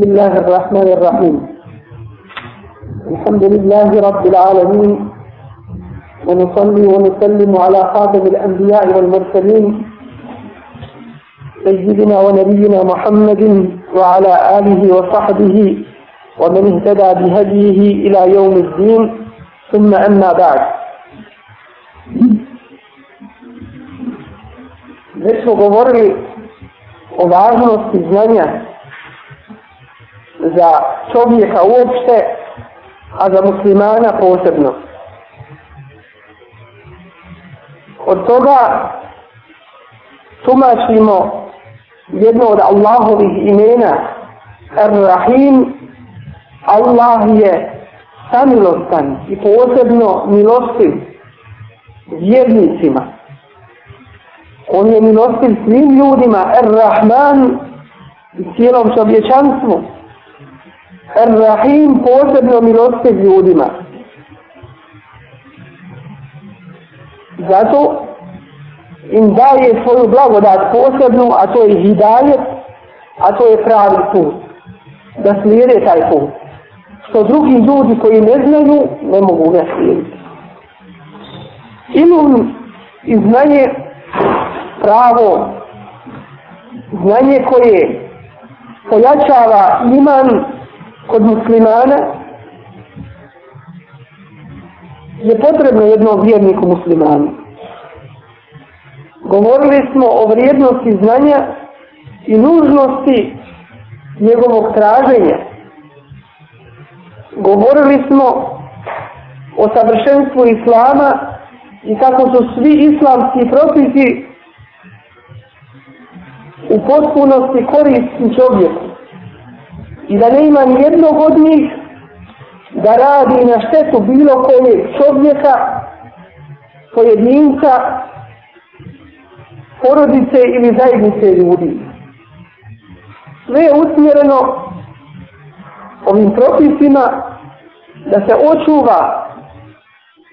بسم الله الرحمن الرحيم الحمد لله رب العالمين ونصلي ونسلم على خاتم الأنبياء والمرسلين سيدنا ونبينا محمد وعلى آله وصحبه ومن اهتدى بهديه إلى يوم الدين ثم أما بعد Već smo govorili o važnosti znanja za čovjeka uopšte, a za muslimana posebno. Od toga tumačimo jedno od Allahovih imena, Ar-Rahim, Allah je samilostan i posebno milostiv vjernicima. On je milostiv svim ljudima, Ar-Rahman, cijelom čovječanstvu. Ar-Rahim posebno milostiv ljudima. Zato im daje svoju blagodat posebnu, a to je hidajet, a to je pravi put. Da slijede taj put. Što drugi ljudi koji ne znaju, ne mogu ga slijediti. Ilum i znanje pravo, znanje koje pojačava iman kod muslimana je potrebno jednom vjerniku muslimanu. Govorili smo o vrijednosti znanja i nužnosti njegovog traženja. Govorili smo o savršenstvu islama i kako su svi islamski propisi u potpunosti korisni čovjeku i da ne ima nijednog od njih da radi na štetu bilo koje čovjeka, pojedinca, porodice ili zajednice ljudi. Sve je usmjereno ovim propisima da se očuva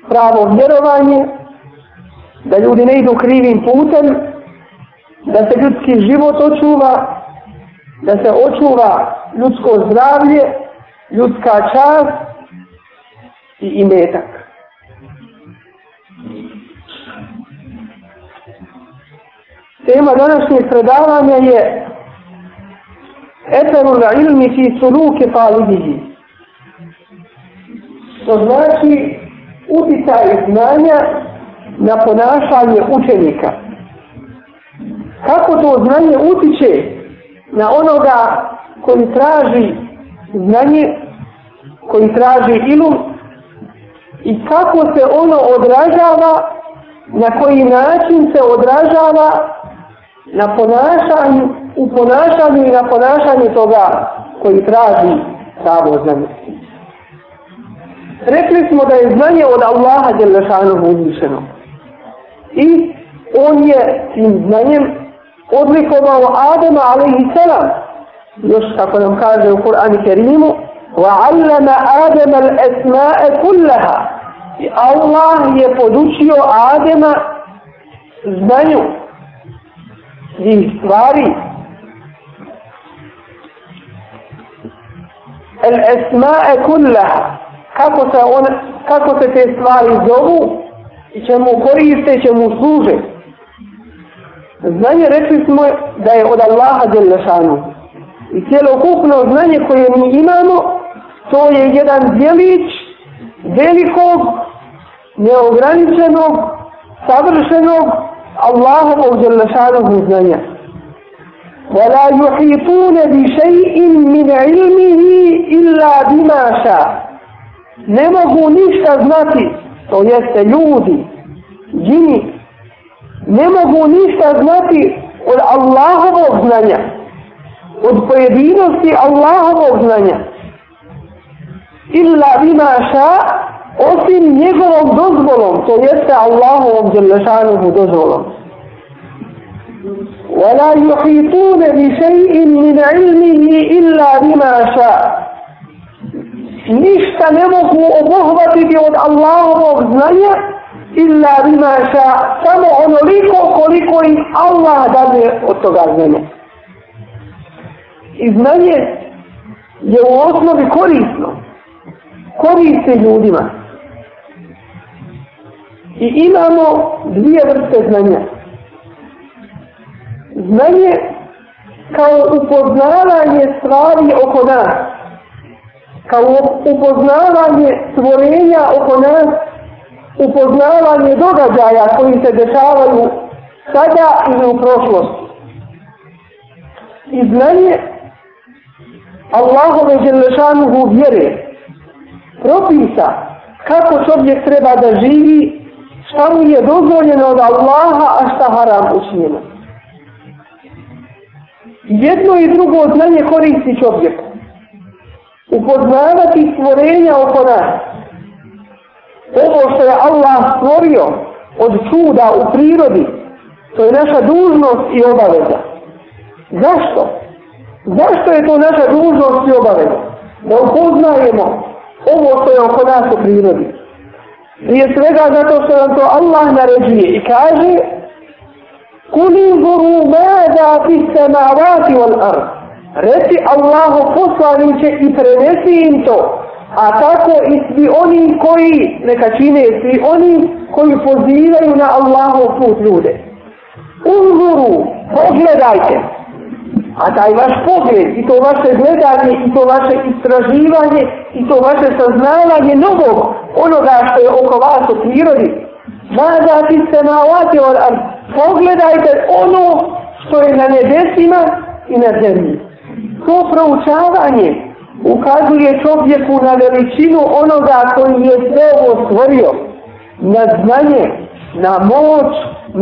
pravo vjerovanje, da ljudi ne idu krivim putem, da se ljudski život očuva, da se očuva ljudsko zdravlje, ljudska čast i imetak. Tema današnjeg predavanja je Eteru na ilmi fi suluke pa ljudi. To znači uticaj znanja na ponašanje učenika. Kako to znanje utiče na onoga koji traži znanje, koji traži ilum i kako se ono odražava, na koji način se odražava na ponašanju, u ponašanju i na ponašanju toga koji traži pravo znanje. Rekli smo da je znanje od Allaha djelašanog uzvišeno. I on je tim znanjem odlikovao Adama alaihi salam. Još kako nam kaže u Kur'anu Kerimu, وَعَلَّمَ آدَمَ الْأَسْمَاءَ كُلَّهَا I Allah je podučio Adama znanju i stvari. الْأَسْمَاءَ كُلَّهَا kako se, on, kako se te stvari zovu i čemu koriste, čemu služe. Znanje rekli smo da je od Allaha djelašanu. I cijelokupno znanje koje mi imamo, to je jedan djelić velikog, neograničenog, savršenog Allahovog djelašanog znanja. وَلَا يُحِيطُونَ بِشَيْءٍ مِنْ عِلْمِهِ إِلَّا بِمَا شَا Ne mogu ništa znati, to jeste ljudi, džini, ne mogu ništa znati od Allahovog znanja, od pojedinosti Allahovog znanja. Illa ima ša, osim njegovom dozvolom, to jeste Allahovom zelešanuhu dozvolom. وَلَا يُحِيطُونَ بِشَيْءٍ مِنْ عِلْمِهِ إِلَّا بِمَا شَاءَ Ništa ne mogu obuhvatiti od Allahovog znanja, illa bima sha samo onoliko koliko im Allah dade od toga znanja. I znanje je u osnovi korisno. Koriste ljudima. I imamo dvije vrste znanja. Znanje kao upoznavanje stvari oko nas. Kao upoznavanje stvorenja oko nas upoznavanje događaja koji se dešavaju sada ili u prošlosti. I znanje Allahove Đelešanuhu vjere propisa kako čovjek treba da živi, šta mu je dozvoljeno od Allaha, a šta haram učinjeno. Jedno i drugo znanje koristi čovjeku. Upoznavati stvorenja oko nas, ovo što je Allah stvorio od čuda u prirodi, to je naša dužnost i obaveza. Zašto? Zašto je to naša dužnost i obaveza? Da upoznajemo ovo što je oko nas u prirodi. Prije svega zato što nam to Allah naređuje i kaže Kuli zuru mada fi samavati wal ard. Reci Allahu poslaniće i prenesi im to a tako i svi oni koji, neka čine, svi oni koji pozivaju na Allahov put ljude. Uzuru, pogledajte, a taj vaš pogled i to vaše gledanje i to vaše istraživanje i to vaše saznavanje novog onoga što je oko vas u prirodi. Mada ti se nalazi, pogledajte ono što je na nebesima i na zemlji. To proučavanje, ukazuje čovjeku na veličinu onoga koji je sve ovo stvorio. Na znanje, na moć,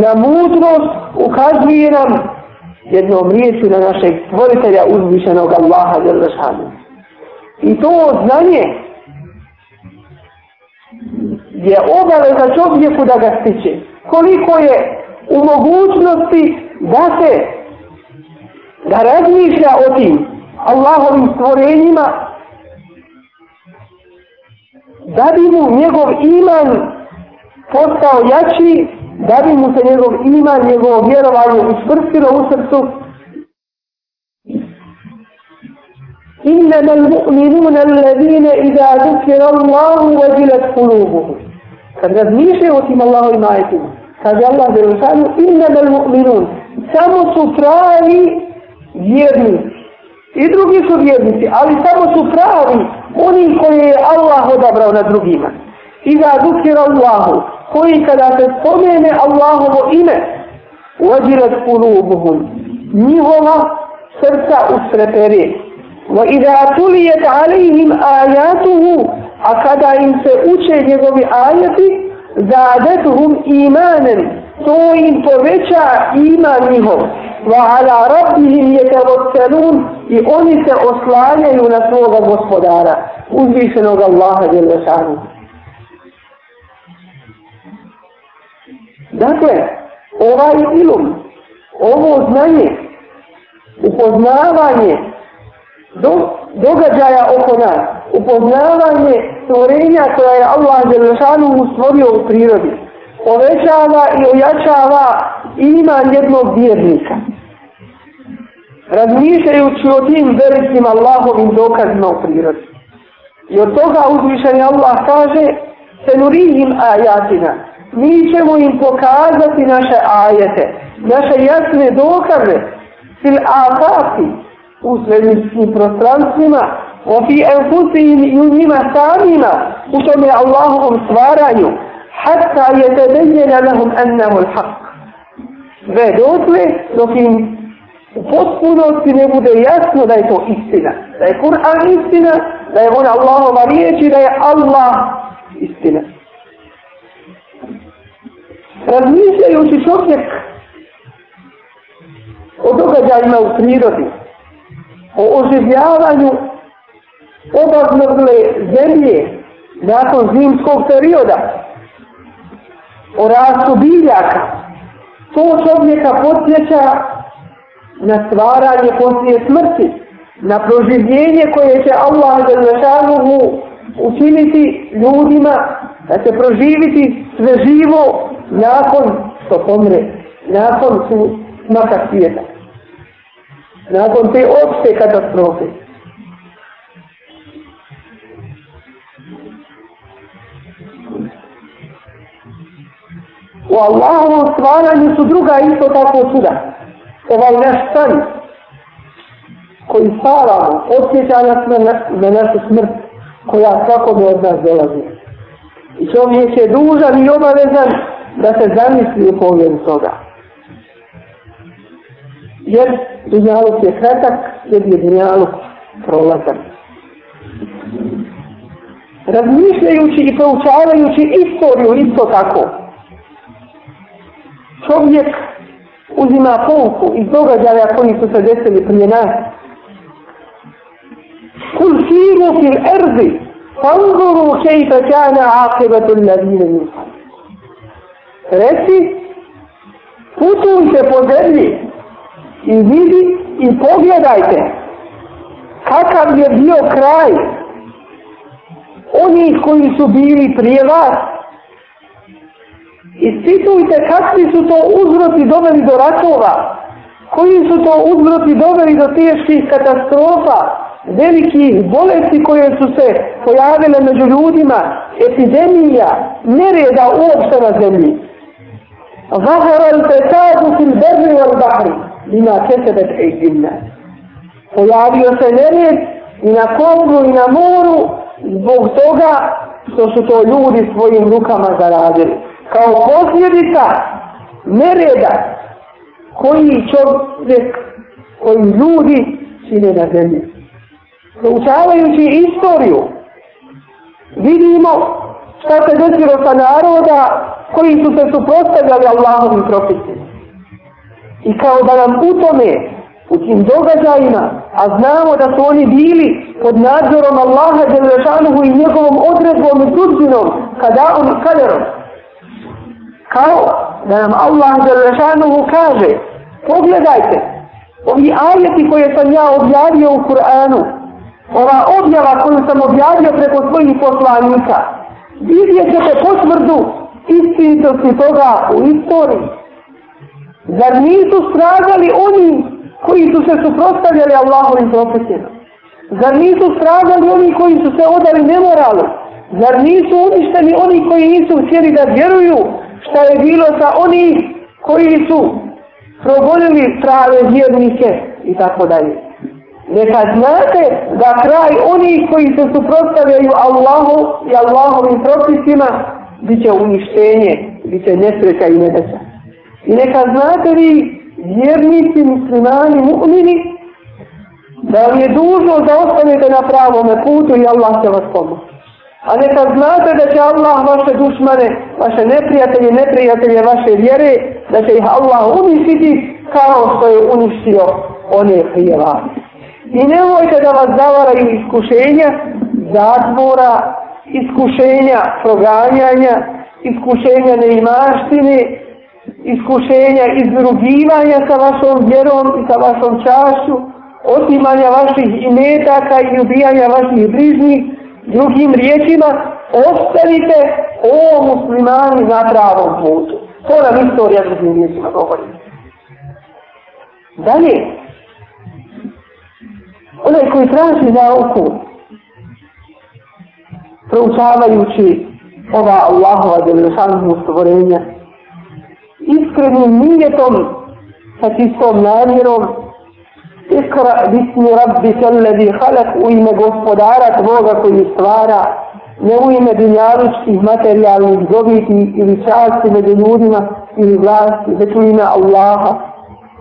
na mudrost ukazuje nam jednom riječu na našeg stvoritelja uzvišenog Allaha Đerlešanu. I to znanje je obaveza čovjeku da ga stiče. Koliko je u mogućnosti da se da razmišlja o tim Allahovim stvorenjima da bi mu njegov iman postao jači, da bi mu se njegov iman, njegovo vjerovanje usprstilo u srcu. Innamal mu'minuna alladhina idha dhukira Allahu wajilat qulubuhum. Kad razmišlja o tim Allahovim ajetima, kaže Allah za Jerusalim, innamal mu'minun, samo su pravi vjernici. I drugi su vjernici, ali samo su pravi oni koji je Allah odabrao na drugima. I da zukira Allahu, koji kada se spomene Allahovo ime, uadilat kulubuhum, njihova srca usrepere. Wa idha tulijet alihim ajatuhu, a kada im se uče njegovi ajati, zadetuhum imanem, to im poveća ima njihov. Wa ala rabbihim yatawakkalun i oni se oslanjaju na svoga gospodara, uzvišenog Allaha dželle šanu. Dakle, ovaj ilum, ovo znanje, upoznavanje do, događaja oko nas, upoznavanje stvorenja koja je Allah Đelešanu stvorio u prirodi, povećava i ojačava iman jednog vjernika. Razmišljajući o tim velikim Allahovim dokazima u prirodi. I od toga uzvišeni Allah kaže se nurihim ajatina. Mi ćemo im pokazati naše ajete, naše jasne dokaze fil afati u svemirskim prostranstvima o fi enfusim i u njima samima u tome Allahovom stvaranju hatta yetebeyyene lahum ennehul haq. Ve dotle, dok im u potpunosti ne bude jasno da je to istina. Da je Kur'an istina, da je on Allahova riječ i da je Allah istina. Razmišljajući čovjek o događajima u prirodi, o oživljavanju obaznogle zemlje nakon zimskog perioda, o rastu biljaka. To čovjeka podsjeća na stvaranje poslije smrti, na proživljenje koje će Allah za zašavu učiniti ljudima, da će proživiti sve živo nakon što pomre, nakon su smaka svijeta, nakon te opšte katastrofe. U Allahovom stvaranju su druga isto tako čuda. Ova naš san koji stvaramo, osjeća nas na, na našu smrt koja svakome od nas dolazi. I čovjek je dužan i obavezan da se zamisli u pogled toga. Jer dunjaluk je kratak, jer je dunjaluk prolazan. Razmišljajući i poučavajući istoriju isto tako, čovjek uzima pouku iz događaja koji su se desili prije nas. Kul siru fil erzi, fanguru kejfa kana akibatu l-nabine min. Reci, putujte po zemlji i vidi i pogledajte kakav je bio kraj onih koji su bili prije vas ispitujte kakvi su to uzroci doveli do ratova, koji su to uzroci doveli do teških katastrofa, velikih bolesti koje su se pojavile među ljudima, epidemija, nereda uopšte na zemlji. Zahar al-fesadu fil bedri al-bahri, ima kesebet ejdinna. Pojavio se nered i na kongu i na moru zbog toga što su to ljudi svojim rukama zaradili kao posljedica nereda koji čovjek, koji ljudi čine na zemlji. Proučavajući istoriju, vidimo šta se desilo sa naroda koji su se suprostavljali Allahovim propisima. I kao da nam u tome, u tim događajima, a znamo da su oni bili pod nadzorom Allaha Đelešanuhu i njegovom odredbom i sudbinom, kada on kaderom, kao da nam Allah Đalešanovu kaže pogledajte ovi ajeti koje sam ja objavio u Kur'anu ova objava koju sam objavio preko svojih poslanika vidjet ćete potvrdu istinitosti toga u istoriji zar nisu stražali oni koji su se suprostavljali Allahovim profesima zar nisu stražali oni koji su se odali nemoralu Zar nisu uništeni oni koji nisu htjeli da vjeruju šta je bilo sa oni koji su progonili prave vjernike i tako dalje. Neka znate da kraj oni koji se suprotstavljaju Allahu i Allahovim propisima bit će uništenje, bit će nesreća i nedeća. I neka znate vi vjernici, muslimani, mu'mini, da vam je dužno da ostanete na pravom putu i Allah će vas pomoći. A neka znate da će Allah vaše dušmane, vaše neprijatelje, neprijatelje vaše vjere, da će ih Allah uništiti kao što je uništio one prije I nemojte da vas zavaraju iskušenja, zatvora, iskušenja proganjanja, iskušenja neimaštine, iskušenja izrugivanja sa vašom vjerom i sa vašom čašu, otimanja vaših imetaka i ubijanja vaših bližnjih, drugim riječima, ostavite o muslimani na pravom putu. To nam istorija drugim riječima govori. Dalje, onaj koji traži nauku, proučavajući ova Allahova djelješanju stvorenja, iskrenim nijetom sa čistom namjerom Ikra bismi rabbi kellezi halak u ime gospodara tvoga koji stvara, ne u ime dunjalučkih materijalnih dobiti ili časti među ljudima ili vlasti, već u ime Allaha.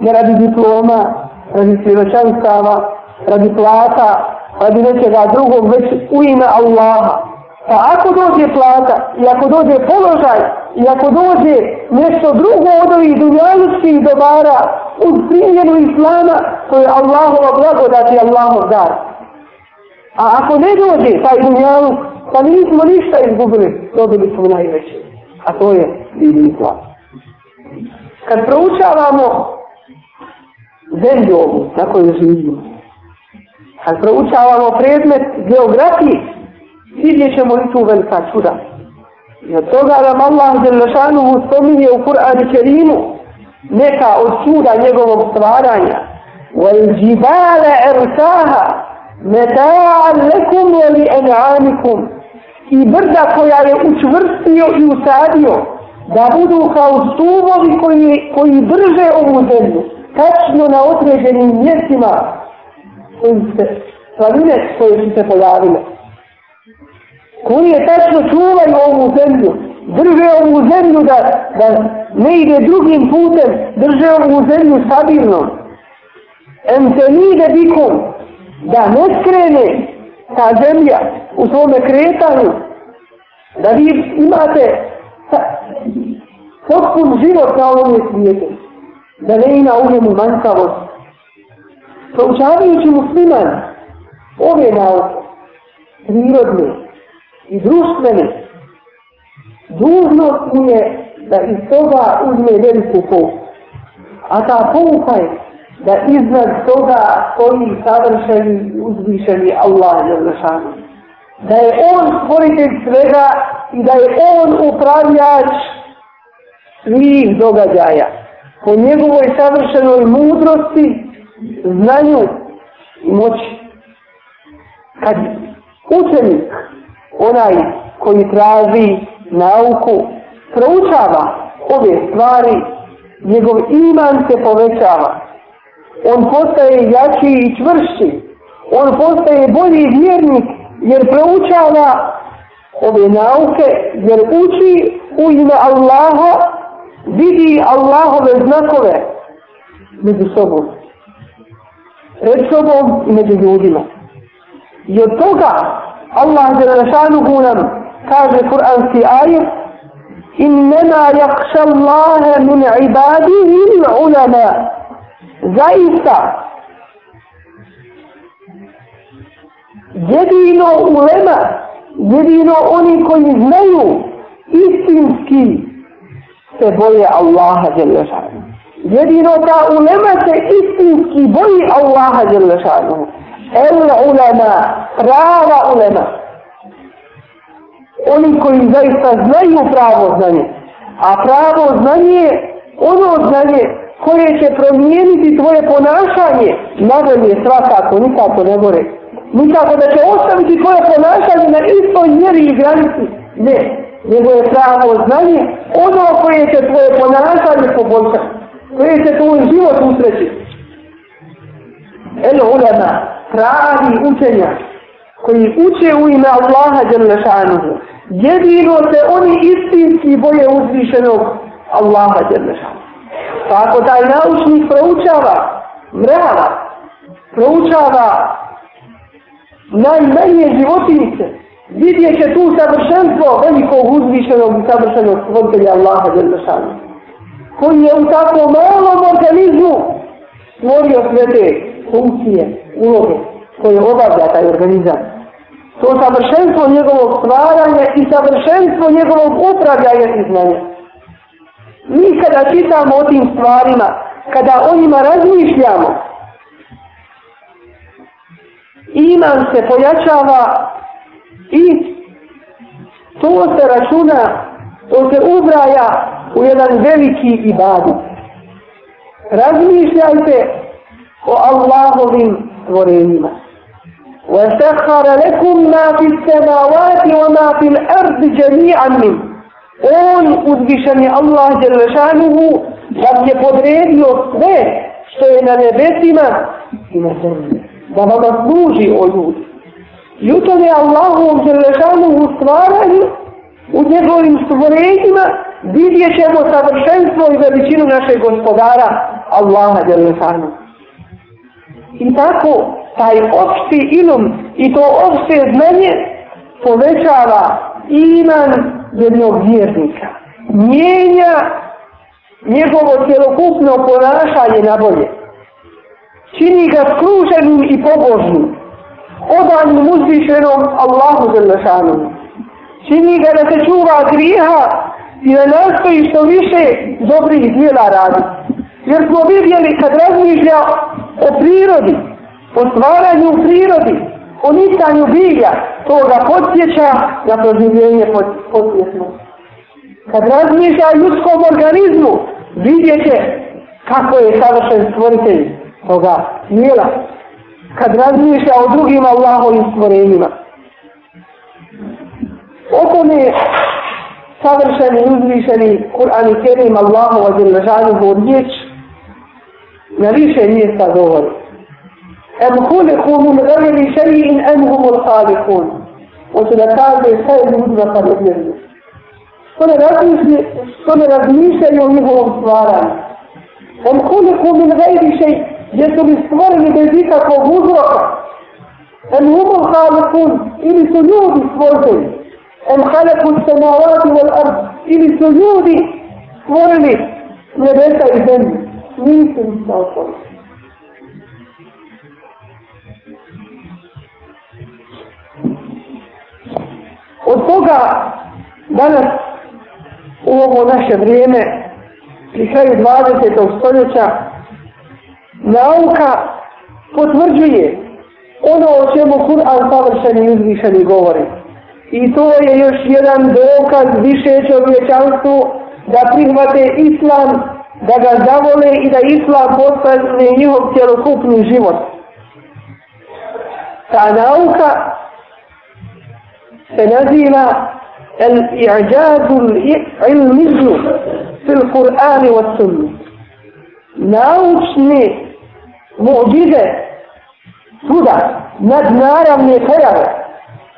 Ne radi diploma, radi svjeroćanstava, radi plata, radi nečega drugog, već u ime Allaha. Pa ako dođe plata, i ako dođe položaj, i ako dođe nešto drugo od ovih dunjalučkih dobara, u primjenu islama koju Allahova blagodat i Allahov dar. A ako ne dođe taj dunjalu, pa nismo ništa izgubili, dobili smo najveće. A to je divni islam. Kad proučavamo zemlju ovu na kojoj živimo, kad proučavamo predmet geografije, vidjet ćemo i tu velika čuda. I od toga nam Allah zelašanu spominje u Kur'anu Kerimu, neka od suda njegovog stvaranja. Wal jibala arsaha mata'an lakum wa li an'amikum. I brda koja je učvrstio i usadio da budu kao stubovi koji, koji drže ovu zemlju tačno na određenim mjestima slavine koje su se pojavile. Koji je tačno čuvaju ovu zemlju drže ovu zemlju da, da ne ide drugim putem, drže ovu zemlju stabilno. Em se nide bikom da ne skrene ta zemlja u svome kretanju, da vi imate potpun život na ovom svijetu, da ne ima u njemu manjkavost. Proučavajući musliman ove nauke, prirodne i društvene, dužnost mu je da iz toga uzme veliku pouku. A ta pouka je da iznad toga stoji savršeni, uzvišeni Allah je zašanu. Da je on stvoritelj svega i da je on upravljač svih događaja. Po njegovoj savršenoj mudrosti, znanju i moći. Kad učenik, onaj koji traži nauku, proučava ove stvari, njegov iman se povećava. On postaje jači i čvršći. On postaje bolji vjernik jer proučava ove nauke, jer uči u ime Allaha, vidi Allahove znakove među sobom. Pred sobom i među ljudima. I od toga Allah je našanu gunanu kaže kur'anski ajet innama yakhsha Allaha min ibadihi ulama zaista jedino ulema jedino oni koji znaju istinski se boje Allaha jalla jedino ta ulema se istinski boji Allaha jalla El ulema, prava ulema oni koji zaista znaju pravo znanje. A pravo znanje je ono znanje koje će promijeniti tvoje ponašanje. Nadam je svakako, nikako ne more. Nikako da će ostaviti tvoje ponašanje na istoj mjeri i granici. Ne, nego je pravo znanje ono koje će tvoje ponašanje poboljšati. Koje će tvoj život usreći. Eno, ulema, pravi učenja koji uče u ime Allaha Đelešanuhu, jedino se oni istinski boje uzvišenog Allaha Đerneša. Pa ako taj naučnik proučava mrava, proučava najmanje životinice, vidjet će tu savršenstvo velikog uzvišenog i savršenog stvoritelja Allaha Đerlešanu, koji je u tako malom organizmu stvorio sve te funkcije, uloge koje obavlja taj organizam to savršenstvo njegovog stvaranja i savršenstvo njegovog upravljanja iz mene. Mi kada čitamo o tim stvarima, kada o njima razmišljamo, iman se pojačava i to se računa, to se ubraja u jedan veliki ibadet. Razmišljajte o Allahovim stvorenjima. وسخر لكم ما في السماوات وما في الأرض جميعا منه أول أدبشني الله جل شانه قد يقدرين يصبه شئنا نبسما da vam služi o ljudi. Jutom je Allahu u Želešanu stvaranju, u njegovim stvorenjima, vidjet ćemo savršenstvo i veličinu našeg gospodara, Allaha Želešanu. I tako, taj opšti ilum i to opšte znanje povećava iman jednog vjernika. Mijenja njegovo cjelokupno ponašanje na bolje. Čini ga skruženim i pobožnim. Odanim uzvišenom Allahu zelašanom. Čini ga da se čuva griha i da nastoji što više dobrih djela radi. Jer smo vidjeli kad razmišlja o prirodi, o stvaranju u prirodi, o nisanju bilja, to ga podsjeća na proživljenje pod, podsjetno. Kad razmišlja ljudskom organizmu, vidjet će kako je savršen stvoritelj toga mila. Kad razmišlja o drugim Allahovim stvorenjima. Oko ne savršeni i uzvišeni Kur'an i Kerim Allahova zelažanju vod riječ na više mjesta govori. أم خلقوا من غير شيء أم هم الخالقون وسنة كاذة سيد مدنة قد يرمي ربنيش يومه ومصوارا أم خلقوا من غير شيء يسل اسمار لبديك كمزرق أم هم الخالقون إلي سنود اسمارك أم خلقوا السماوات والأرض إلي سنود اسمارك نبسا إذن ليس مصوارك Od koga danas u ovo naše vrijeme pri kraju 20. stoljeća nauka potvrđuje ono o čemu Kur'an savršeni i uzvišeni govori. I to je još jedan dokaz više čovječanstvu da prihvate Islam, da ga zavole i da Islam postane njihov cjelokupni život. Ta nauka se naziva el-i'đadul ilmizu fil Kur'ani wa sunni. Naučne mu'đide suda nad naravne pojave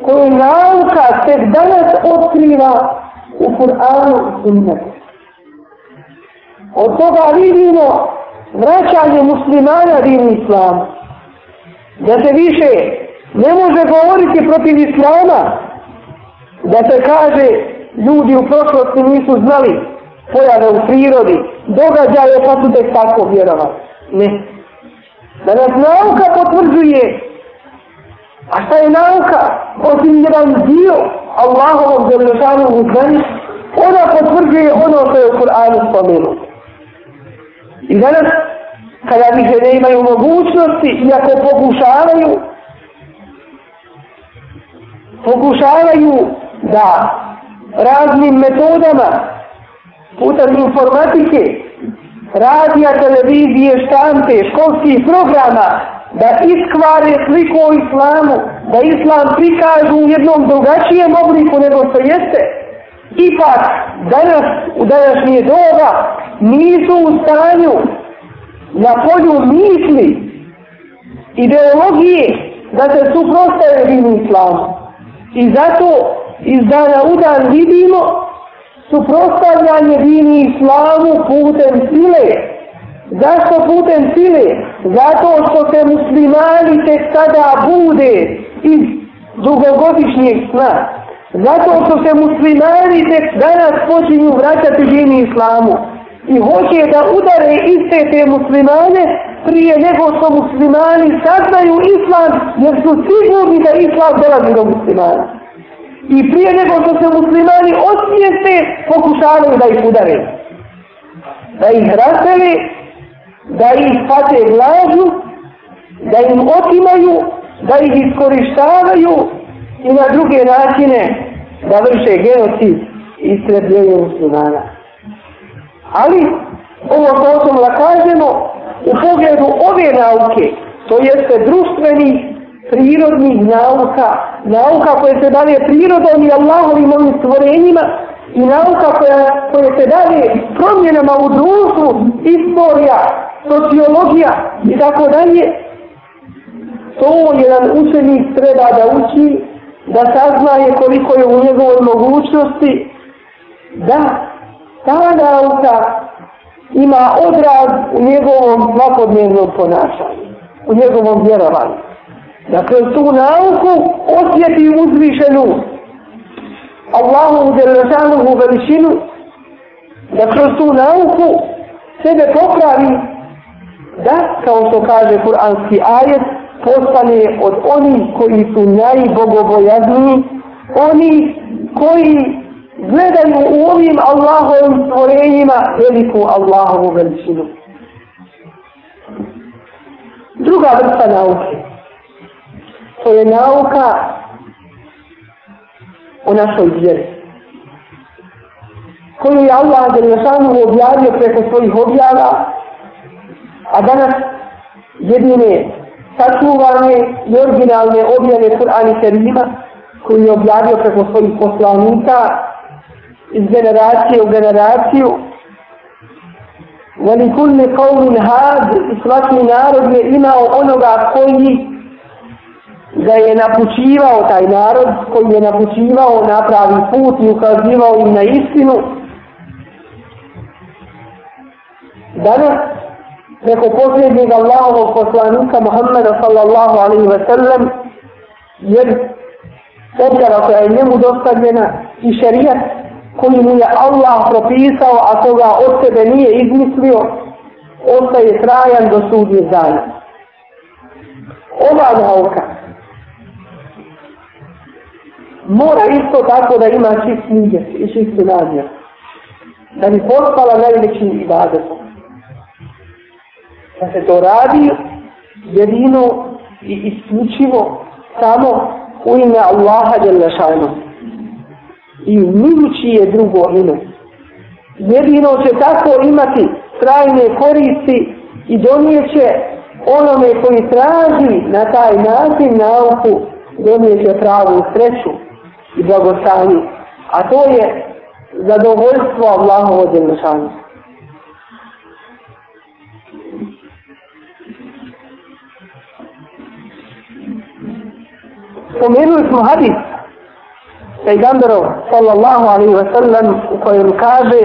koje nauka se danas otkriva u Kur'anu i sunnetu. Od toga vidimo vraćanje muslimana divni islam. Da se više ne može govoriti protiv islama, da se kaže ljudi u prošlosti nisu znali pojave u prirodi, događaje pa su tek tako vjerovali. Ne. Da nas nauka potvrđuje. A šta je nauka? Osim jedan dio Allahovog zemljšanog u zemlji, ona potvrđuje ono što je u Kur'anu spomenuto. I danas, kada bi žene imaju mogućnosti, iako pokušavaju, pokušavaju da raznim metodama putem informatike, radija, televizije, štante, školskih programa, da iskvare sliku o islamu, da islam prikažu u jednom drugačijem obliku nego što jeste, ipak danas, u današnje doba, nisu u stanju na polju misli ideologije da se suprostaje vini islamu. I zato iz dana u dan vidimo suprostavljanje dini islamu putem sile. Zašto putem sile? Zato što se muslimani tek sada bude iz dugogodišnjeg sna. Zato što se muslimani tek danas počinju vraćati dini islamu. I hoće da udare iste te muslimane prije nego što muslimani saznaju islam jer su sigurni da islam dolazi do muslimana i prije nego što se muslimani osvijeste pokušavaju da ih udare. Da ih rasteli, da ih pate glažu, da im otimaju, da ih iskorištavaju i na druge načine da vrše genocid i sredljenje muslimana. Ali, ovo to osnovno da kažemo, u pogledu ove nauke, to jeste društvenih prirodnih nauka, nauka koje se bave prirodom i Allahovim ovim stvorenjima i nauka koja, koje se bave promjenama u društvu, istorija, sociologija i tako dalje, to jedan učenik treba da uči, da saznaje koliko je u njegovoj mogućnosti, da ta nauka ima odraz u njegovom svakodnevnom ponašanju, u njegovom vjerovanju da se tu nauku osjeti uzvišenu Allahu u delašanu u veličinu da kroz tu nauku sebe popravi da, kao što kaže kuranski ajet, postane od oni koji su najbogobojazniji, oni koji gledaju u ovim Allahovim stvorenjima veliku Allahovu veličinu. Druga vrsta nauke što je nauka o našoj vjeri. Koju je Allah Đelešanu objavio preko svojih objava, a danas jedine sačuvane i originalne objave Kur'ani Kerima, koju je objavio preko svojih poslanika iz generacije u generaciju, وَلِكُلِّ قَوْمٍ هَادِ Svaki narod je imao onoga koji da je napućivao taj narod koji je napućivao na pravi put i ukazivao im na istinu danas preko posljednjeg Allahovog poslanika Muhammeda sallallahu alaihi ve sellem jer objava koja je njemu dostavljena i šerijat koji mu je Allah propisao a koga od sebe nije izmislio ostaje trajan do sudnje dana ova nauka mora isto tako da ima čist nije, čistu namjer. Da bi pospala najvećim ibadetom. Da se to radi jedino i isključivo samo u ime Allaha del lešajno. I mirući je drugo ime. Jedino će tako imati trajne koristi i donijeće onome koji traži na taj način nauku donijeće pravu sreću. blagostanje, a to je zadovoljstvo Allahovo djelašanje. Spomenuli smo hadis Pejgamberov sallallahu alaihi wa sallam u kojem kaže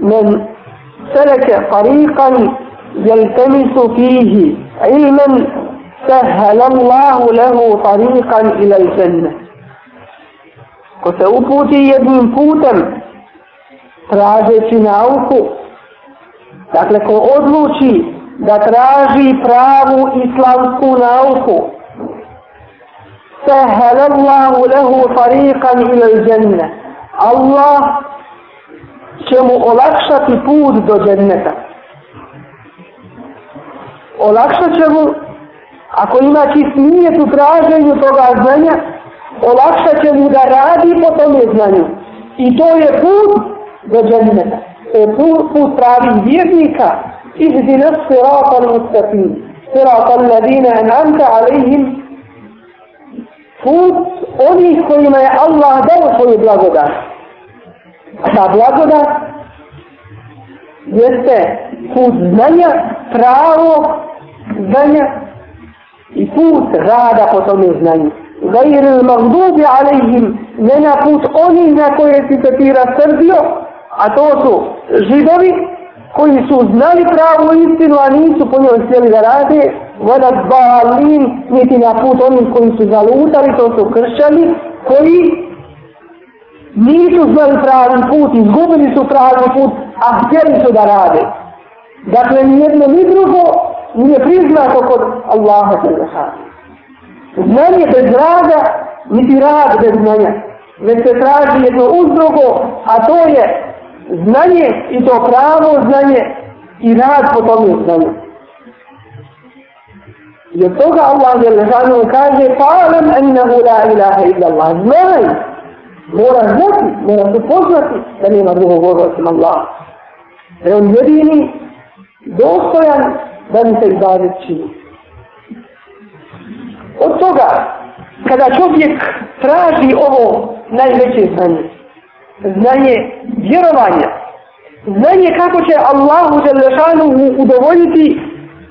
men seleke tariqan jeltemisu fihi ilmen سهل الله له طريقا إلى الجنة ko se uputi jednim putem tražeći nauku, dakle ko odluči da traži pravu islamsku nauku, sehele Allahu lehu farikan ila džennet. Allah će mu olakšati put do dženneta. Olakšat će mu, ako ima čist nijet u traženju toga znanja, olakšat će mu da radi po tome znanju. I to je put do džennete. To je put, put pravih vjernika. Ihdina sirata al-mustafim. Sirata al-ladina enanta alaihim. Put onih kojima je Allah dao svoju blagodat. A ta blagodat jeste put znanja, pravo znanja i put rada po tome znanju. غير المغضوب عليهم من أقوص أني ما كوية تتيرا سربيو أتوسو جيدوي koji su znali pravu istinu, a nisu po njoj htjeli da rade, vada balin, niti na put onih koji su zalutali, to su kršćani, koji nisu znali pravi put, izgubili su pravi put, a htjeli su da rade. Dakle, ni jedno ni drugo nije priznato kod Allaha sallahu alaihi wa sallam. Znanje bez rada, niti rad bez znanja. Već se traži jedno uz drugo, a to je znanje i to pravo znanje i rad po tom je znanje. I od toga Allah je lehanu kaže Fa'alam ennehu la ilaha illa Allah Znaj Mora znati, mora se poznati Da nema drugog Boga osim Allah Da je on jedini Dostojan da mi se izbazit čini Od toga, kada čovjek traži ovo najveće znanje, znanje vjerovanja, znanje kako će Allahu Đelešanu udovoljiti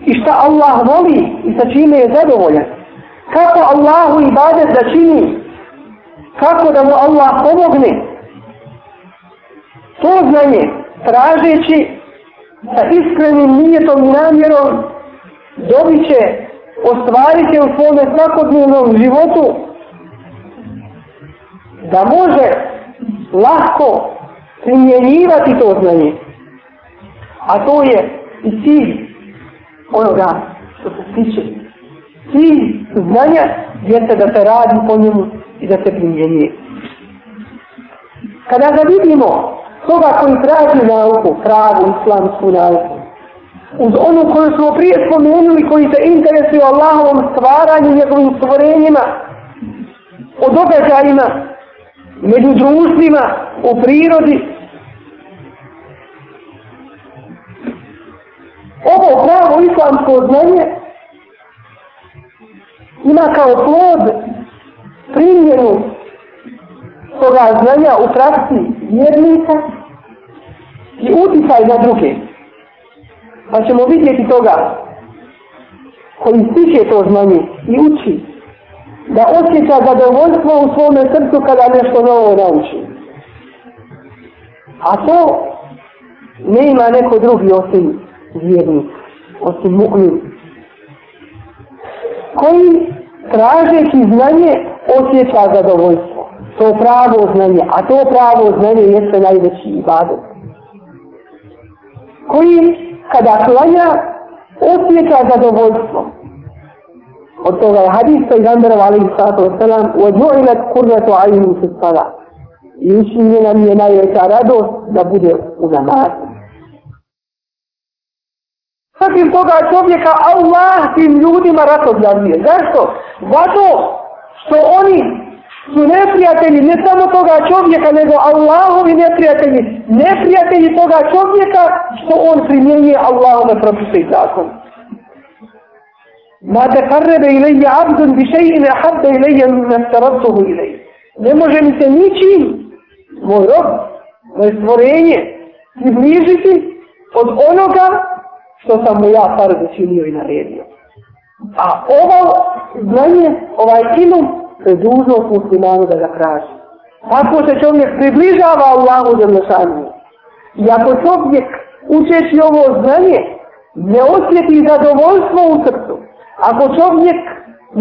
i šta Allah voli i sa čime je zadovoljan. Kako Allahu i badet da čini, kako da mu Allah pomogne. To znanje, tražeći sa iskrenim nijetom i namjerom, dobit će ostvarit će u svom svakodnevnom životu da može lako primjenjivati to znanje. A to je i cilj onoga što se stiče. Cilj znanja jeste da se radi po njemu i da se primjenjuje. Kada zavidimo toga koji traži nauku, pravu islamsku nauku, uz onu koju smo prije spomenuli, koji se interesuju Allahovom stvaranju, njegovim stvorenjima, o događajima, među društvima, u prirodi. Ovo pravo islamsko znanje ima kao plod primjenu toga znanja u praksi vjernika i utisaj na druge pa ćemo vidjeti toga koji stiče to znanje i uči da osjeća zadovoljstvo u svome srcu kada nešto novo nauči. A to ne ima neko drugi osim vjernik, osim mu'min. Koji tražeći znanje osjeća zadovoljstvo. To pravo znanje, a to pravo znanje jeste najveći ibadet. Koji kada klanja, osjeća zadovoljstvo. Od toga je hadis sa Izambarom, alaihi sallatu wasalam, وَجُعِلَتْ قُرَّةُ عَيْنُ سِسَلَا I učinjena mi je najveća radost da bude u namazu. Svakim toga čovjeka Allah tim ljudima rat odjavljuje. Zašto? Zato što oni su neprijatelji ne samo toga čovjeka, nego Allahovi neprijatelji, neprijatelji toga čovjeka što on primjenje Allahove propise i zakon. Ma te karrebe ilaj abdun bi šeji ne habbe ilaj jel me starabtuhu ilaj. Ne može mi se ničim, moj rob, moje stvorenje, približiti od onoga što sam mu ja par začinio i naredio. A ovo znanje, ovaj ilum, je dužnost muslimanu da ga traži. Tako se čovjek približava Allahu Đelešanu. I ako čovjek učeći ovo znanje, ne osjeti zadovoljstvo u srcu. Ako čovjek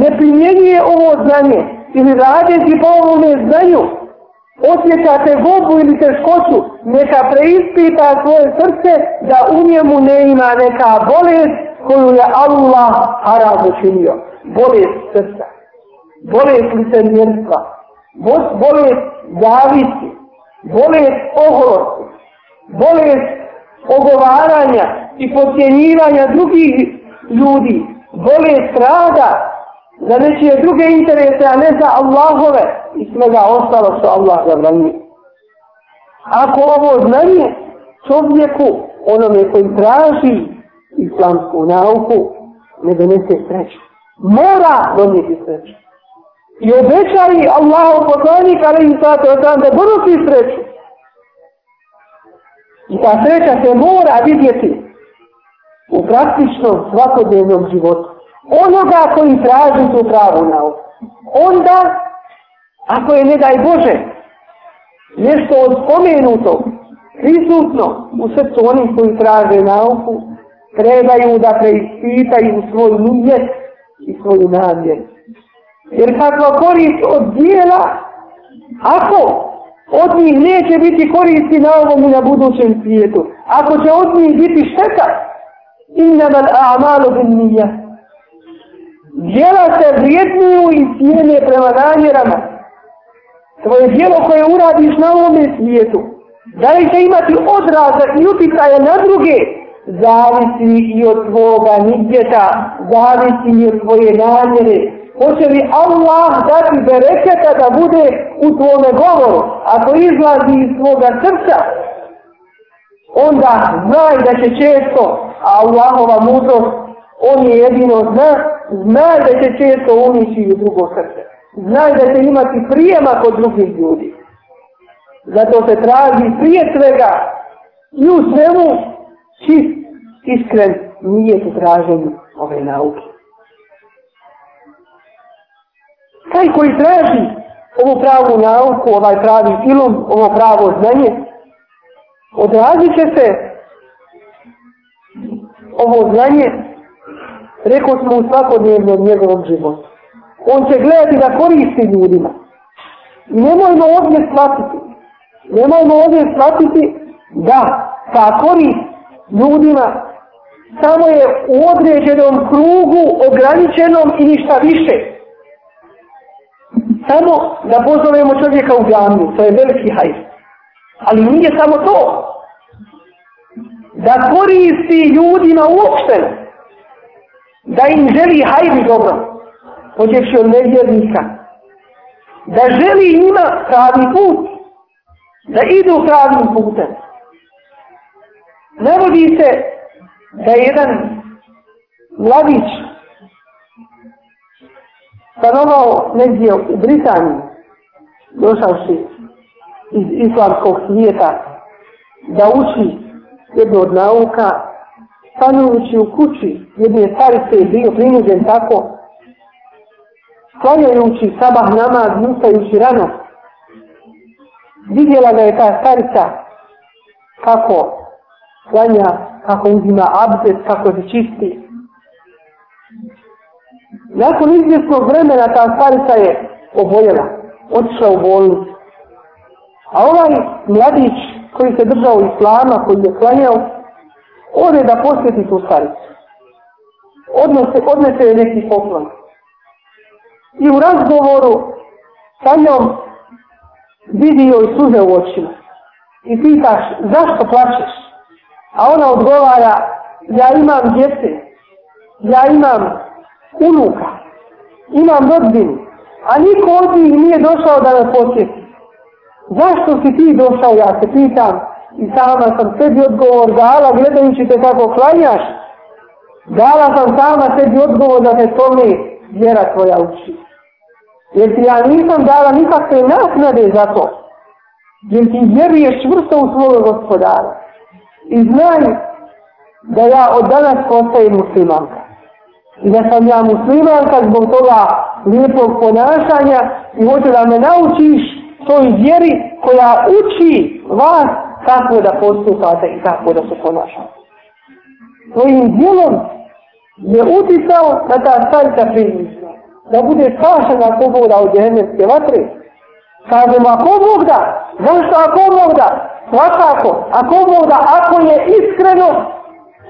ne primjenjuje ovo znanje ili radi si po ovome znanju, osjeća te godbu ili teškoću, neka preispita svoje srce da u njemu ne ima neka bolest koju je Allah haram učinio. Bolest srca bolest licenjerstva, bolest javiti, bolest ohlosti, bolest ogovaranja i pocijenjivanja drugih ljudi, bolest rada za nečije druge interese, a ne za Allahove i svega ostalo što Allah zabranio. Ako ovo znanje čovjeku, onome koji traži islamsku nauku, ne donese sreću. Mora donijeti sreću i obećali Allahu poslanik alaihi sato sam da brusi sreću. I ta sreća se mora vidjeti u praktičnom svakodnevnom životu. Onoga koji traži tu pravu nauku. Onda, ako je ne daj Bože, nešto od spomenuto, prisutno u srcu onih koji traže nauku, trebaju da preispitaju svoj nijet i svoju namjeru. Jer kakva korist od dijela, ako od njih neće biti koristi na ovom i na budućem svijetu, ako će od njih biti šteta, innamal a'malu bin nija. Djela se vrijedniju i cijene prema namjerama. Tvoje djelo koje uradiš na ovom svijetu, da li će imati odraza i utjecaje na druge, zavisi i od tvoga nigdjeta, zavisi i od tvoje namjere, Hoće li Allah dati bereketa da bude u tvome govoru? Ako izlazi iz tvoga srca, onda znaj da će često, a Allahova mudrost, on je jedino zna, znaj da će često unići u drugo srce. Znaj da će imati prijema kod drugih ljudi. Zato se traži prije svega i u svemu čist, iskren nije u traženju ove nauke. taj koji traži ovu pravu nauku, ovaj pravi ilum, ovo pravo znanje, odrazit će se ovo znanje, rekao smo u svakodnevnom njegovom životu. On će gledati da koristi ljudima. Nemojmo ovdje shvatiti, nemojmo ovdje shvatiti da ta korist ljudima samo je u određenom krugu ograničenom i ništa više samo da pozovemo čovjeka u džamiju, to je veliki hajr. Ali nije samo to. Da koristi ljudima uopšte, da im želi hajr i dobro, počeši od nevjernika. Da želi njima pravi put, da idu pravim putem. Navodi se da je jedan mladić stanovao negdje u Britaniji, došavši iz islamskog svijeta, da uči jednu od nauka, stanovići u kući jedne starice je bio prinuđen tako, klanjajući sabah namaz, nustajući rano, vidjela ga je ta starica kako klanja, kako uzima abdest, kako se čisti. Nakon izvjesnog vremena ta starica je oboljela, otišla u bolnicu. A ovaj mladić koji se držao islama, koji je klanjao, ode da posjeti tu staricu. Odnose, odnese je neki poklon. I u razgovoru sa njom vidi joj suze u očima. I pitaš, zašto plačeš? A ona odgovara, ja imam djece, ja imam unuka imam rodbinu, a niko od njih nije došao da me posjeti. Zašto si ti došao, ja se pitam, i sama sam sebi odgovor dala, gledajući te kako klanjaš, dala sam sama sebi odgovor da te tome vjera tvoja uči. Jer ti ja nisam dala nikakve nasnade za to. Jer ti vjeruješ čvrsto u svoga gospodara. I znaj da ja od danas postajem muslimanka i da sam ja muslimanka zbog toga lijepog ponašanja i hoću da me naučiš toj vjeri koja uči vas kako da postupate i kako da se ponašate. Svojim dijelom je utisao na ta stanjka prizmišlja, da bude spašena pobora od jehennemske vatre. Kažem, ako Bog da, zašto ako Bog da, svakako, ako Bog da, ako je iskreno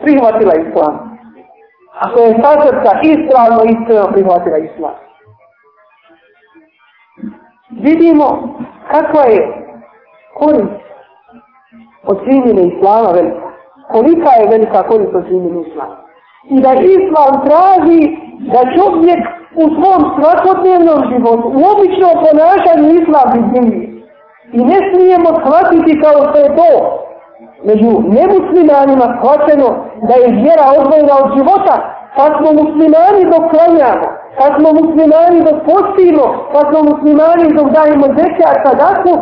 prihvatila islam ako je ta srca ispravno iskreno prihvatila islam. Vidimo kakva je korist od primjene islama velika. Kolika je velika korist od primjene islama. I da islam traži da čovjek u svom svakodnevnom životu, u običnom ponašanju islam izmijenije. I ne smijemo shvatiti kao što je to među nemuslimanima shvaćeno da je vjera odvojena od života, pa smo muslimani dok klanjamo, pa smo muslimani dok postimo, pa smo muslimani dok dajemo zeke, a sad smo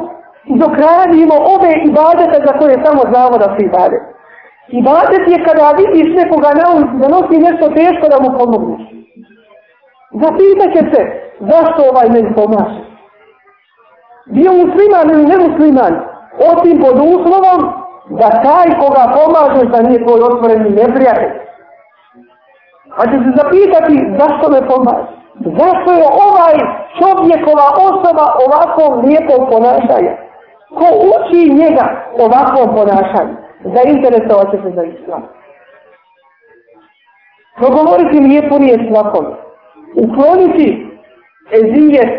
i dok radimo ove ibadete za koje samo znamo da su ibadete. Ibadet je kada vidiš nekoga na ulici da nosi nešto teško da mu pomogneš. Zapitat će se zašto ovaj meni pomaže. Bio musliman ili nemusliman, osim pod uslovom da taj koga pomaže da nije tvoj otvoreni neprijatelj. Pa će se zapitati zašto me pomaže. Zašto je ovaj čovjekova osoba ovako lijepo ponašanje? Ko uči njega ovako ponašanje? Zainteresovat će se za islam. Progovoriti lijepo nije svakome. Ukloniti ezijest,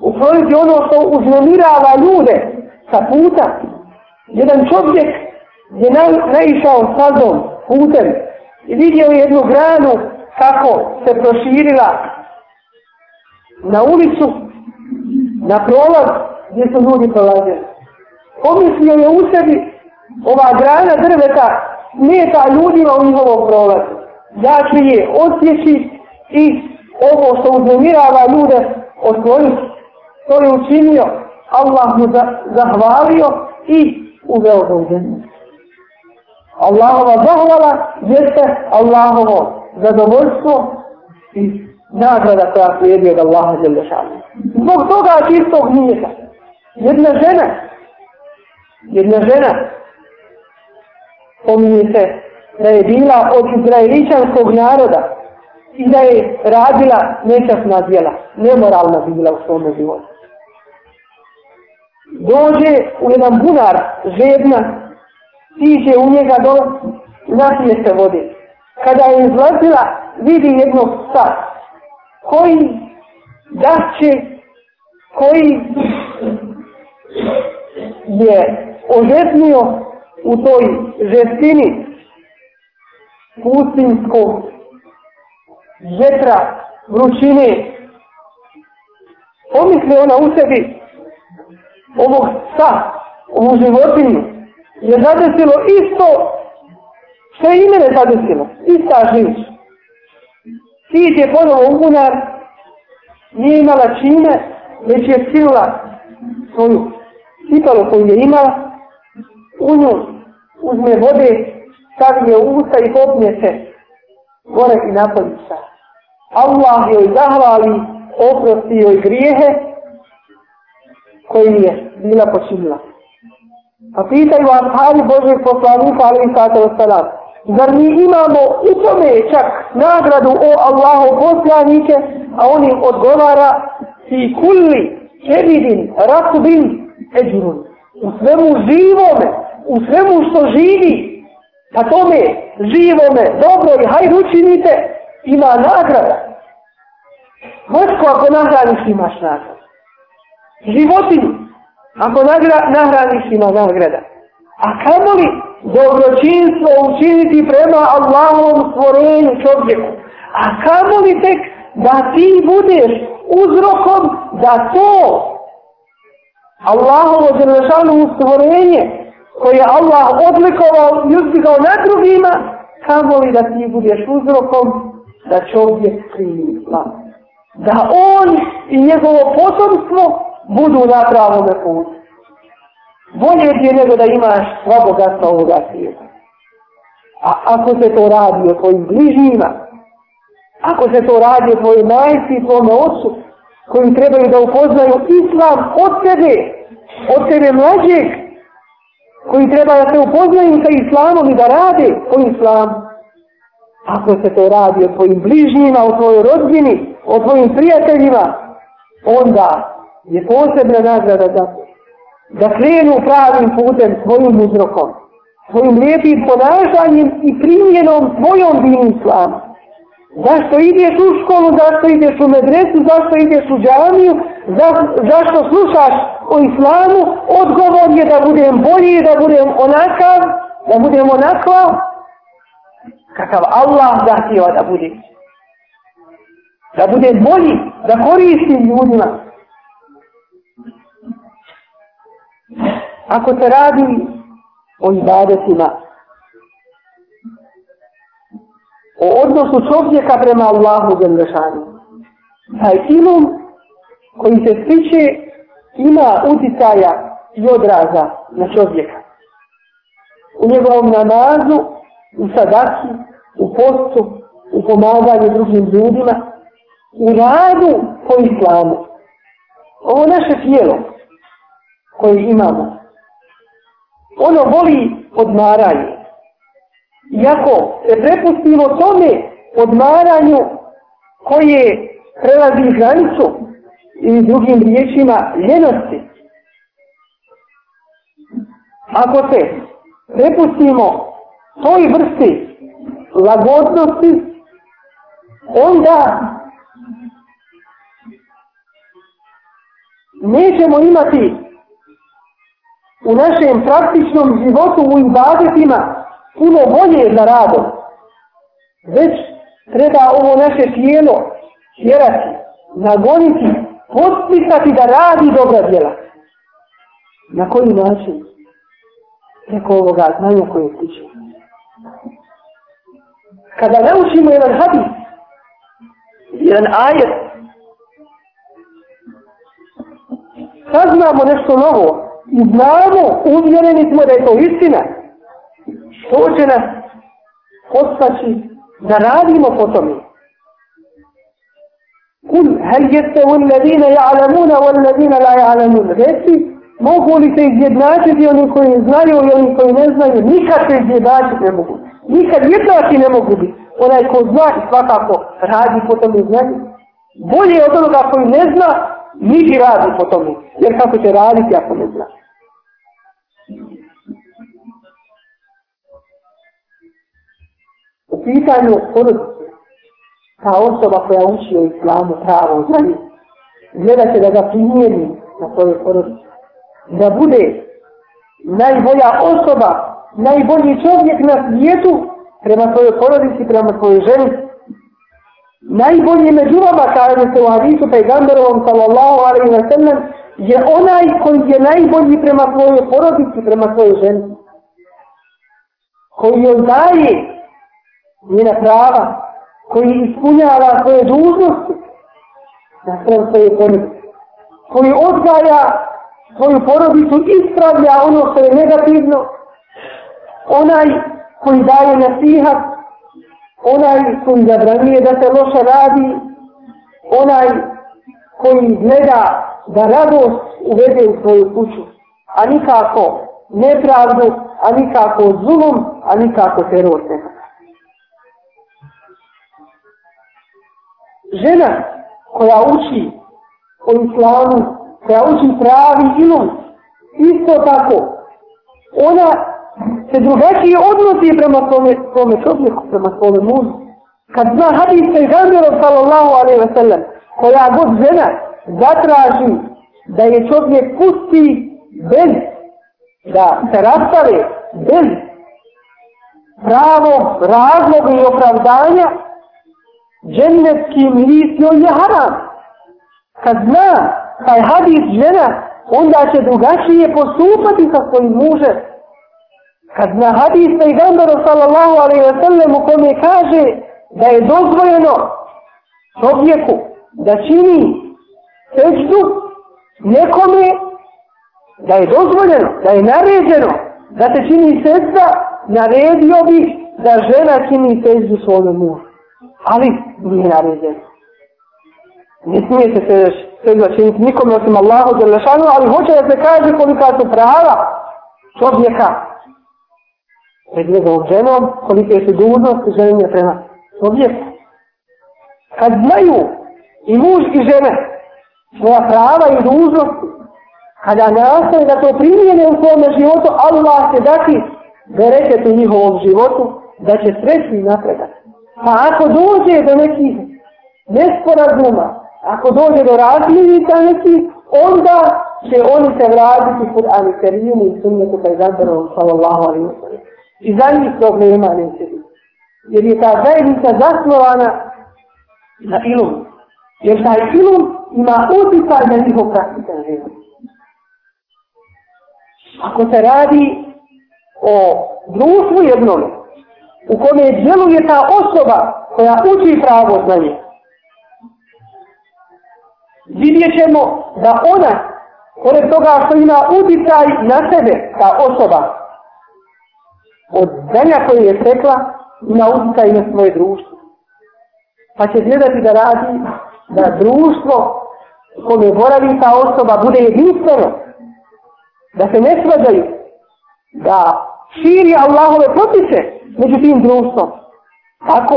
ukloniti ono što uznamirava ljude sa puta, Jedan čovjek je na, naišao stazom, putem i vidio jednu granu kako se proširila na ulicu, na prolaz gdje su ljudi prolazili. Pomislio je u sebi ova grana drveta nije ta ljudima u njihovom prolazu. Ja ću je osjeći i ovo što uznemirava ljude otvoriti. To je učinio, Allah mu zahvalio i uveo ga u džennu. Allahova zahvala jeste Allahovo zadovoljstvo i nagrada koja slijedi od Allaha žele šalje. Zbog toga čistog nijeta. Jedna žena, jedna žena, pominje se da je bila od izraeličanskog naroda i da je radila nečasna djela, nemoralna bila u svom životu dođe u jedan bunar žedna, iđe u njega do napije se vode. Kada je izlazila, vidi jednog psa koji daće, koji je ožetnio u toj žestini pustinskog vjetra, vrućine. Pomisli ona u sebi, ovog psa, ovu životinju, je zadesilo isto što je i mene zadesilo, ista živč. Sid je ponovo ugunar, nije imala čime, već je sila svoju sipalo koju je imala, u nju uzme vode, stavi je u usta i popnje se gore i napolje Allah joj zahvali, oprosti joj grijehe, koji je bila počinila. A pa pitaju ashari Božeg poslanika, ali i sada je salat. Zar mi imamo u tome čak nagradu o Allahu poslanike, a on im odgovara si kulli evidin rasubin eđurun. U svemu živome, u svemu što živi, pa tome živome, dobro i hajde učinite, ima nagrada. Vrstko ako nagradiš imaš nagradu životinju. Ako nagra, nahraniš ima nagrada. A kamo li dobročinstvo učiniti prema Allahovom stvorenju čovjeku? A kamo li tek da ti budeš uzrokom da to Allahovo zrlašanu stvorenje koje Allah odlikovao i uzdikao na drugima, kamo li da ti budeš uzrokom da čovjek primi Da on i njegovo potomstvo budu na pravom putu. Bolje ti je nego da imaš sva bogatstva ovoga svijeta. A ako se to radi o tvojim bližnjima, ako se to radi o tvojoj majci i tvojom ocu, koji trebaju da upoznaju islam od tebe, od tebe mlađeg, koji treba da se upoznaju sa islamom i da rade o islamu, ako se to radi o tvojim bližnjima, o tvojoj rodbini, o tvojim prijateljima, onda je posebna nagrada za to. Da krenu pravim putem svojim uzrokom, svojim lijepim ponašanjem i primjenom svojom dinislama. Zašto ideš u školu, zašto ideš u medresu, zašto ideš u džamiju, za, zašto slušaš o islamu, odgovor je da budem bolji, da budem onakav, da budem onakva, kakav Allah zahtjeva da budem. Da budem bolji, da koristim ljudima, ako se radi o ibadetima, o odnosu čovjeka prema Allahu Zemlješanu, taj ilum koji se stiče ima utjecaja i odraza na čovjeka. U njegovom namazu, u sadaki, u postu, u pomaganju drugim ljudima, u radu po islamu. Ovo naše tijelo koje imamo, ono voli odmaranje. Iako se prepustilo tome odmaranju koje prelazi granicu i drugim riječima ljenosti. Ako se prepustimo toj vrsti lagodnosti, onda nećemo imati u našem praktičnom životu, u ibadetima, puno bolje za radom. Već treba ovo naše tijelo tjerati, nagoniti, potpisati da radi dobra djela. Na koji način? Preko ovoga znanja koje stiče. Kada naučimo jedan hadis, jedan ajet, saznamo nešto novo, i znamo, uvjereni smo da je to istina, što će nas postaći da radimo po tome. Kul, hel jeste un ladine ja'lamuna, un ladine la ja'lamuna. Reci, mogu li se izjednačiti oni koji znaju i oni koji ne znaju? Nikad se izjednačiti ne mogu. Nikad jednaki ne mogu biti. Onaj ko zna i svakako radi po tome znanju. Bolje je od onoga koji ne zna, niži radi po tome. Jer kako će raditi ako ne zna? pitanju ono ta osoba koja uči o islamu pravo znanje, gleda će da ga primijeni na svoju porodicu. Da bude najbolja osoba, najbolji čovjek na svijetu prema svojoj porodici, prema svojoj ženi. Najbolji među vama, kaže se u hadisu pejgamberovom, sallallahu alaihi wa sallam, je onaj koji je najbolji prema svojoj porodici, prema svojoj ženi. Koji joj daje njena prava, koji ispunjava svoje dužnosti, na stran svoje porodice, koji odgaja svoju porodicu, ispravlja ono što je negativno, onaj koji daje nasihat, onaj koji zabranije da se loše radi, onaj koji gleda da radost uvede u svoju kuću, a nikako nepravdu, a nikako zulom, a nikako teror nekako. žena koja uči o islamu, koja uči pravi ilun, isto tako, ona se drugačije odnosi prema svome, svome čovjeku, prema svome mužu. Kad zna hadis pejgamberov sallallahu alaihi ve sellem, koja god žena zatraži da je čovjek pusti bez, da se rastave bez pravog razloga i opravdanja, dženevski miris njoj je haram. Kad zna taj hadis žena, onda će drugačije postupati sa svojim mužem. Kad zna hadis na igambaru sallallahu alaihi wa sallam u kome kaže da je dozvojeno čovjeku da čini seđu nekome da je dozvoljeno, da je naređeno da se čini sredstva, naredio bih da žena čini seđu svome mužu. Ali, vi naređen. Ne smijete se još sve začiniti nikome osim Allahu Đelešanu, ali hoće da se kaže kolika su prava čovjeka. Pred njegovom ženom, kolike su dužnosti ženje prema čovjeku. Kad znaju i muž i žene svoja prava i dužnosti, kada nastaju da to primijene u svom životu, Allah će dati bereket u njihovom životu, da će sreći i napredati. Pa ako dođe do nekih nesporazuma, ako dođe do razlijevica nekih, onda će oni se vratiti kod anisarijuma i sunnetu kaj pa zadarom, sallallahu alim. I za njih problema neće biti. Jer je ta zajednica zasnovana na ilum. Jer taj ilum ima utjecaj na njihov praktikan život. Ako se radi o društvu jednom, u kome djeluje ta osoba koja uči pravo znanje. Vidjet ćemo da ona, pored toga što ima uticaj na sebe, ta osoba, od znanja koje je stekla, ima uticaj na svoje društvo. Pa će gledati da radi da društvo u kome boravi ta osoba bude jedinstveno, da se ne svađaju, da širi Allahove propise, među tim društvom. Tako,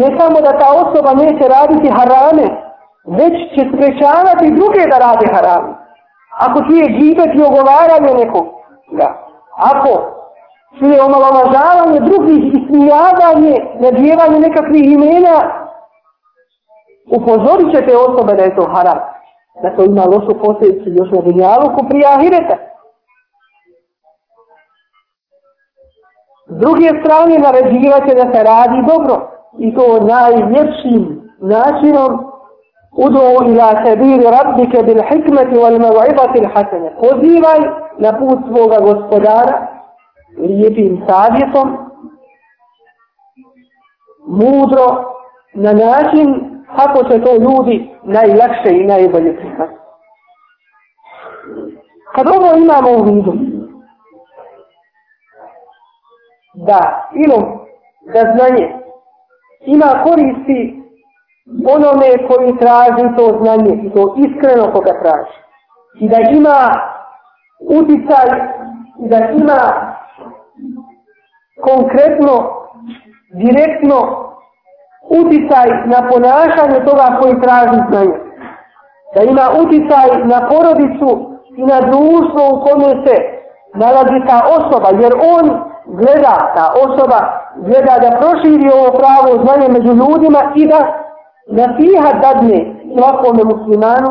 ne samo da ta osoba neće raditi harame, već će sprečavati druge da rade harame. Ako ti je gibet i ogovaranje nekog, da. Ako ti je omalovažavanje drugih i smijavanje, nadjevanje nekakvih imena, upozorit će te osobe da je to haram. Da to ima lošu posljedicu još na dunjalu ko prije ahireta. druge strane narađivaće da se radi dobro i to najljepšim načinom Udu ila sabiri rabbike bil hikmeti wal mav'ibati il hasene. Pozivaj na put svoga gospodara lijepim savjetom, mudro, na način kako će to ljudi najlakše i najbolje prihvatiti. Kad ovo imamo u vidu, da ilom, da znanje ima koristi onome koji traži to znanje i to iskreno koga traži. I da ima uticaj i da ima konkretno, direktno uticaj na ponašanje toga koji traži znanje. Da ima uticaj na porodicu i na društvo u kome se nalazi ta osoba, jer on gleda, ta osoba gleda da proširi ovo pravo znanje među ljudima i da nasiha dadne svakome muslimanu,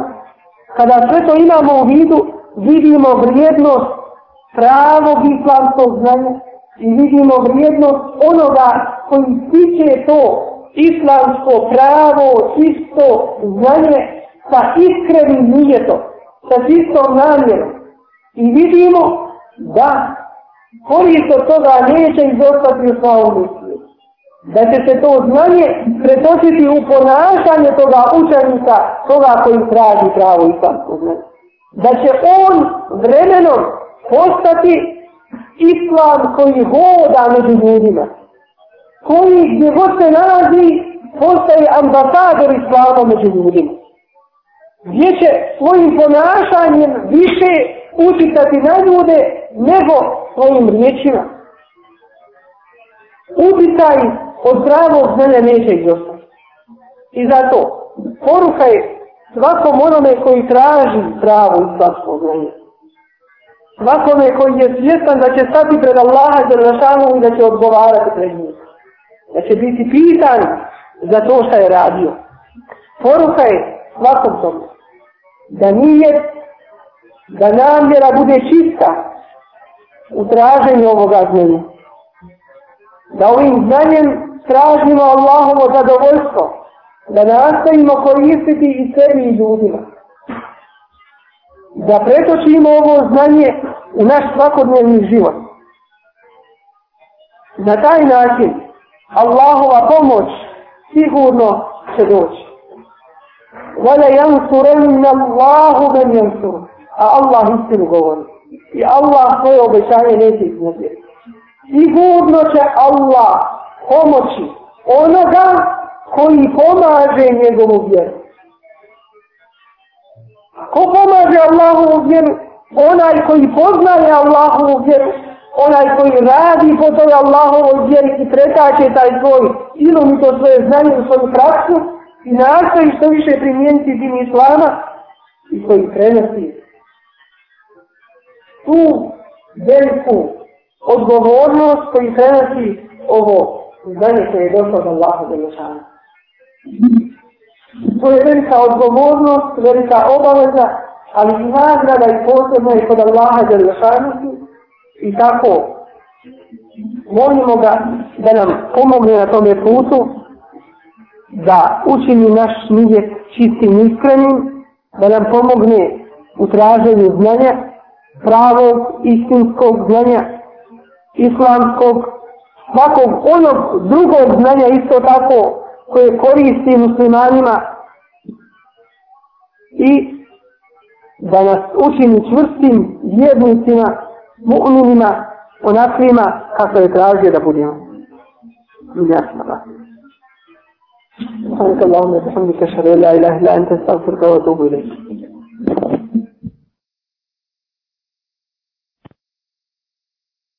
kada sve to imamo u vidu, vidimo vrijednost pravog islamskog znanja i vidimo vrijednost onoga koji stiče to islamsko pravo, čisto znanje sa iskrenim nijetom, sa čistom namjerom. I vidimo da koliko toga neće izostati u svojom mislju. Da će se to znanje pretočiti u ponašanje toga učenika, toga koji traži pravo i svatko znanje. Da će on vremenom postati islam koji hoda među ljudima. Koji gdje god se nalazi postaje ambasador islama među ljudima. Gdje će svojim ponašanjem više učitati na ljude nego svojim riječima. Ubitaj od zdravog znanja neće izostati. I zato poruka je svakom onome koji traži zdravu i svakog znanja. Svakome koji je svjestan da će stati pred Allaha i Đerlašanu i da će odgovarati pred njim. Da će biti pitan za to što je radio. Poruka je svakom tomu da nije da namjera bude čista u traženju ovoga znanja. Da ovim znanjem tražimo Allahovo zadovoljstvo, da nastavimo koristiti i sebi i ljudima. Da pretočimo ovo znanje u naš svakodnevni život. Na taj način Allahova pomoć sigurno će doći. وَلَيَنْصُرَنَّ اللَّهُ مَنْ يَنْصُرُ A Allah istinu govori i Allah svoje obećanje neće izgubiti. Sigurno će Allah pomoći onoga koji pomaže njegovu vjeru. Ko pomaže Allahovu vjeru? Onaj koji poznaje Allahovu vjeru, onaj koji radi po toj Allahovoj vjeri i pretače taj svoj ilom i to svoje znanje u svoju praksu i nastoji što više primijeniti din Islama i koji prenosi tu veliku odgovornost koji prenosi ovo znanje koje je došlo od Allaha do Lešana. To je velika odgovornost, velika obaveza, ali i nagrada i posebno je kod Allaha do Lešana i tako molimo ga da nam pomogne na tome putu da učini naš nijet čistim i iskrenim, da nam pomogne u traženju znanja pravog istinskog znanja, islamskog, svakog onog drugog znanja isto tako koje koristi muslimanima i da nas učini čvrstim vjednicima, mu'minima, onakvima kako je tražio da budemo. Jasno da. سبحانك اللهم وبحمدك اشهد ان لا اله الا انت استغفرك واتوب اليك